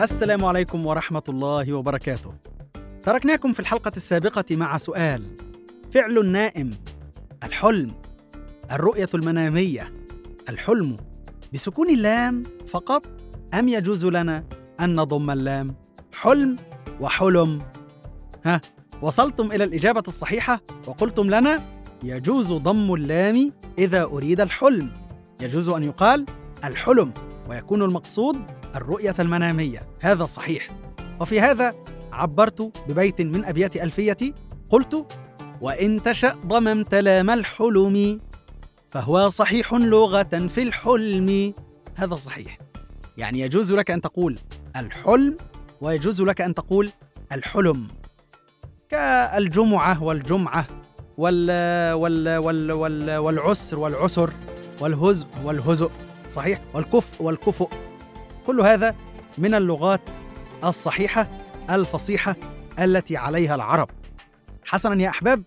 السلام عليكم ورحمة الله وبركاته. تركناكم في الحلقة السابقة مع سؤال: فعل النائم، الحلم، الرؤية المنامية، الحلم بسكون اللام فقط أم يجوز لنا أن نضم اللام؟ حلم وحلم. ها وصلتم إلى الإجابة الصحيحة وقلتم لنا يجوز ضم اللام إذا أريد الحلم. يجوز أن يقال الحلم ويكون المقصود الرؤية المنامية. هذا صحيح. وفي هذا عبرت ببيت من أبيات ألفيتي. قلت وإن تشأ ضممت لام الحلم فهو صحيح لغة في الحلم. هذا صحيح. يعني يجوز لك أن تقول الحلم ويجوز لك أن تقول الحلم. كالجمعة والجمعة وال وال وال وال والعسر والعسر والهزء والهزء. صحيح؟ والكفء والكفؤ. كل هذا من اللغات الصحيحة الفصيحة التي عليها العرب. حسنا يا أحباب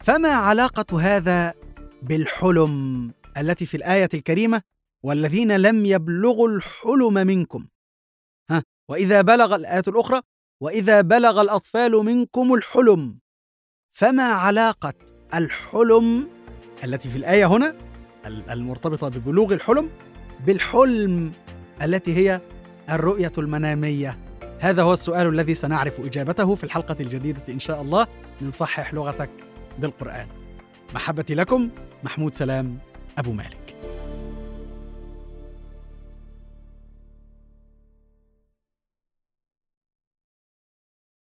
فما علاقة هذا بالحلم التي في الآية الكريمة والذين لم يبلغوا الحلم منكم؟ ها وإذا بلغ الآية الأخرى وإذا بلغ الأطفال منكم الحلم فما علاقة الحلم التي في الآية هنا المرتبطة ببلوغ الحلم بالحلم التي هي الرؤية المنامية. هذا هو السؤال الذي سنعرف إجابته في الحلقة الجديدة إن شاء الله من صحح لغتك بالقرآن. محبتي لكم محمود سلام أبو مالك.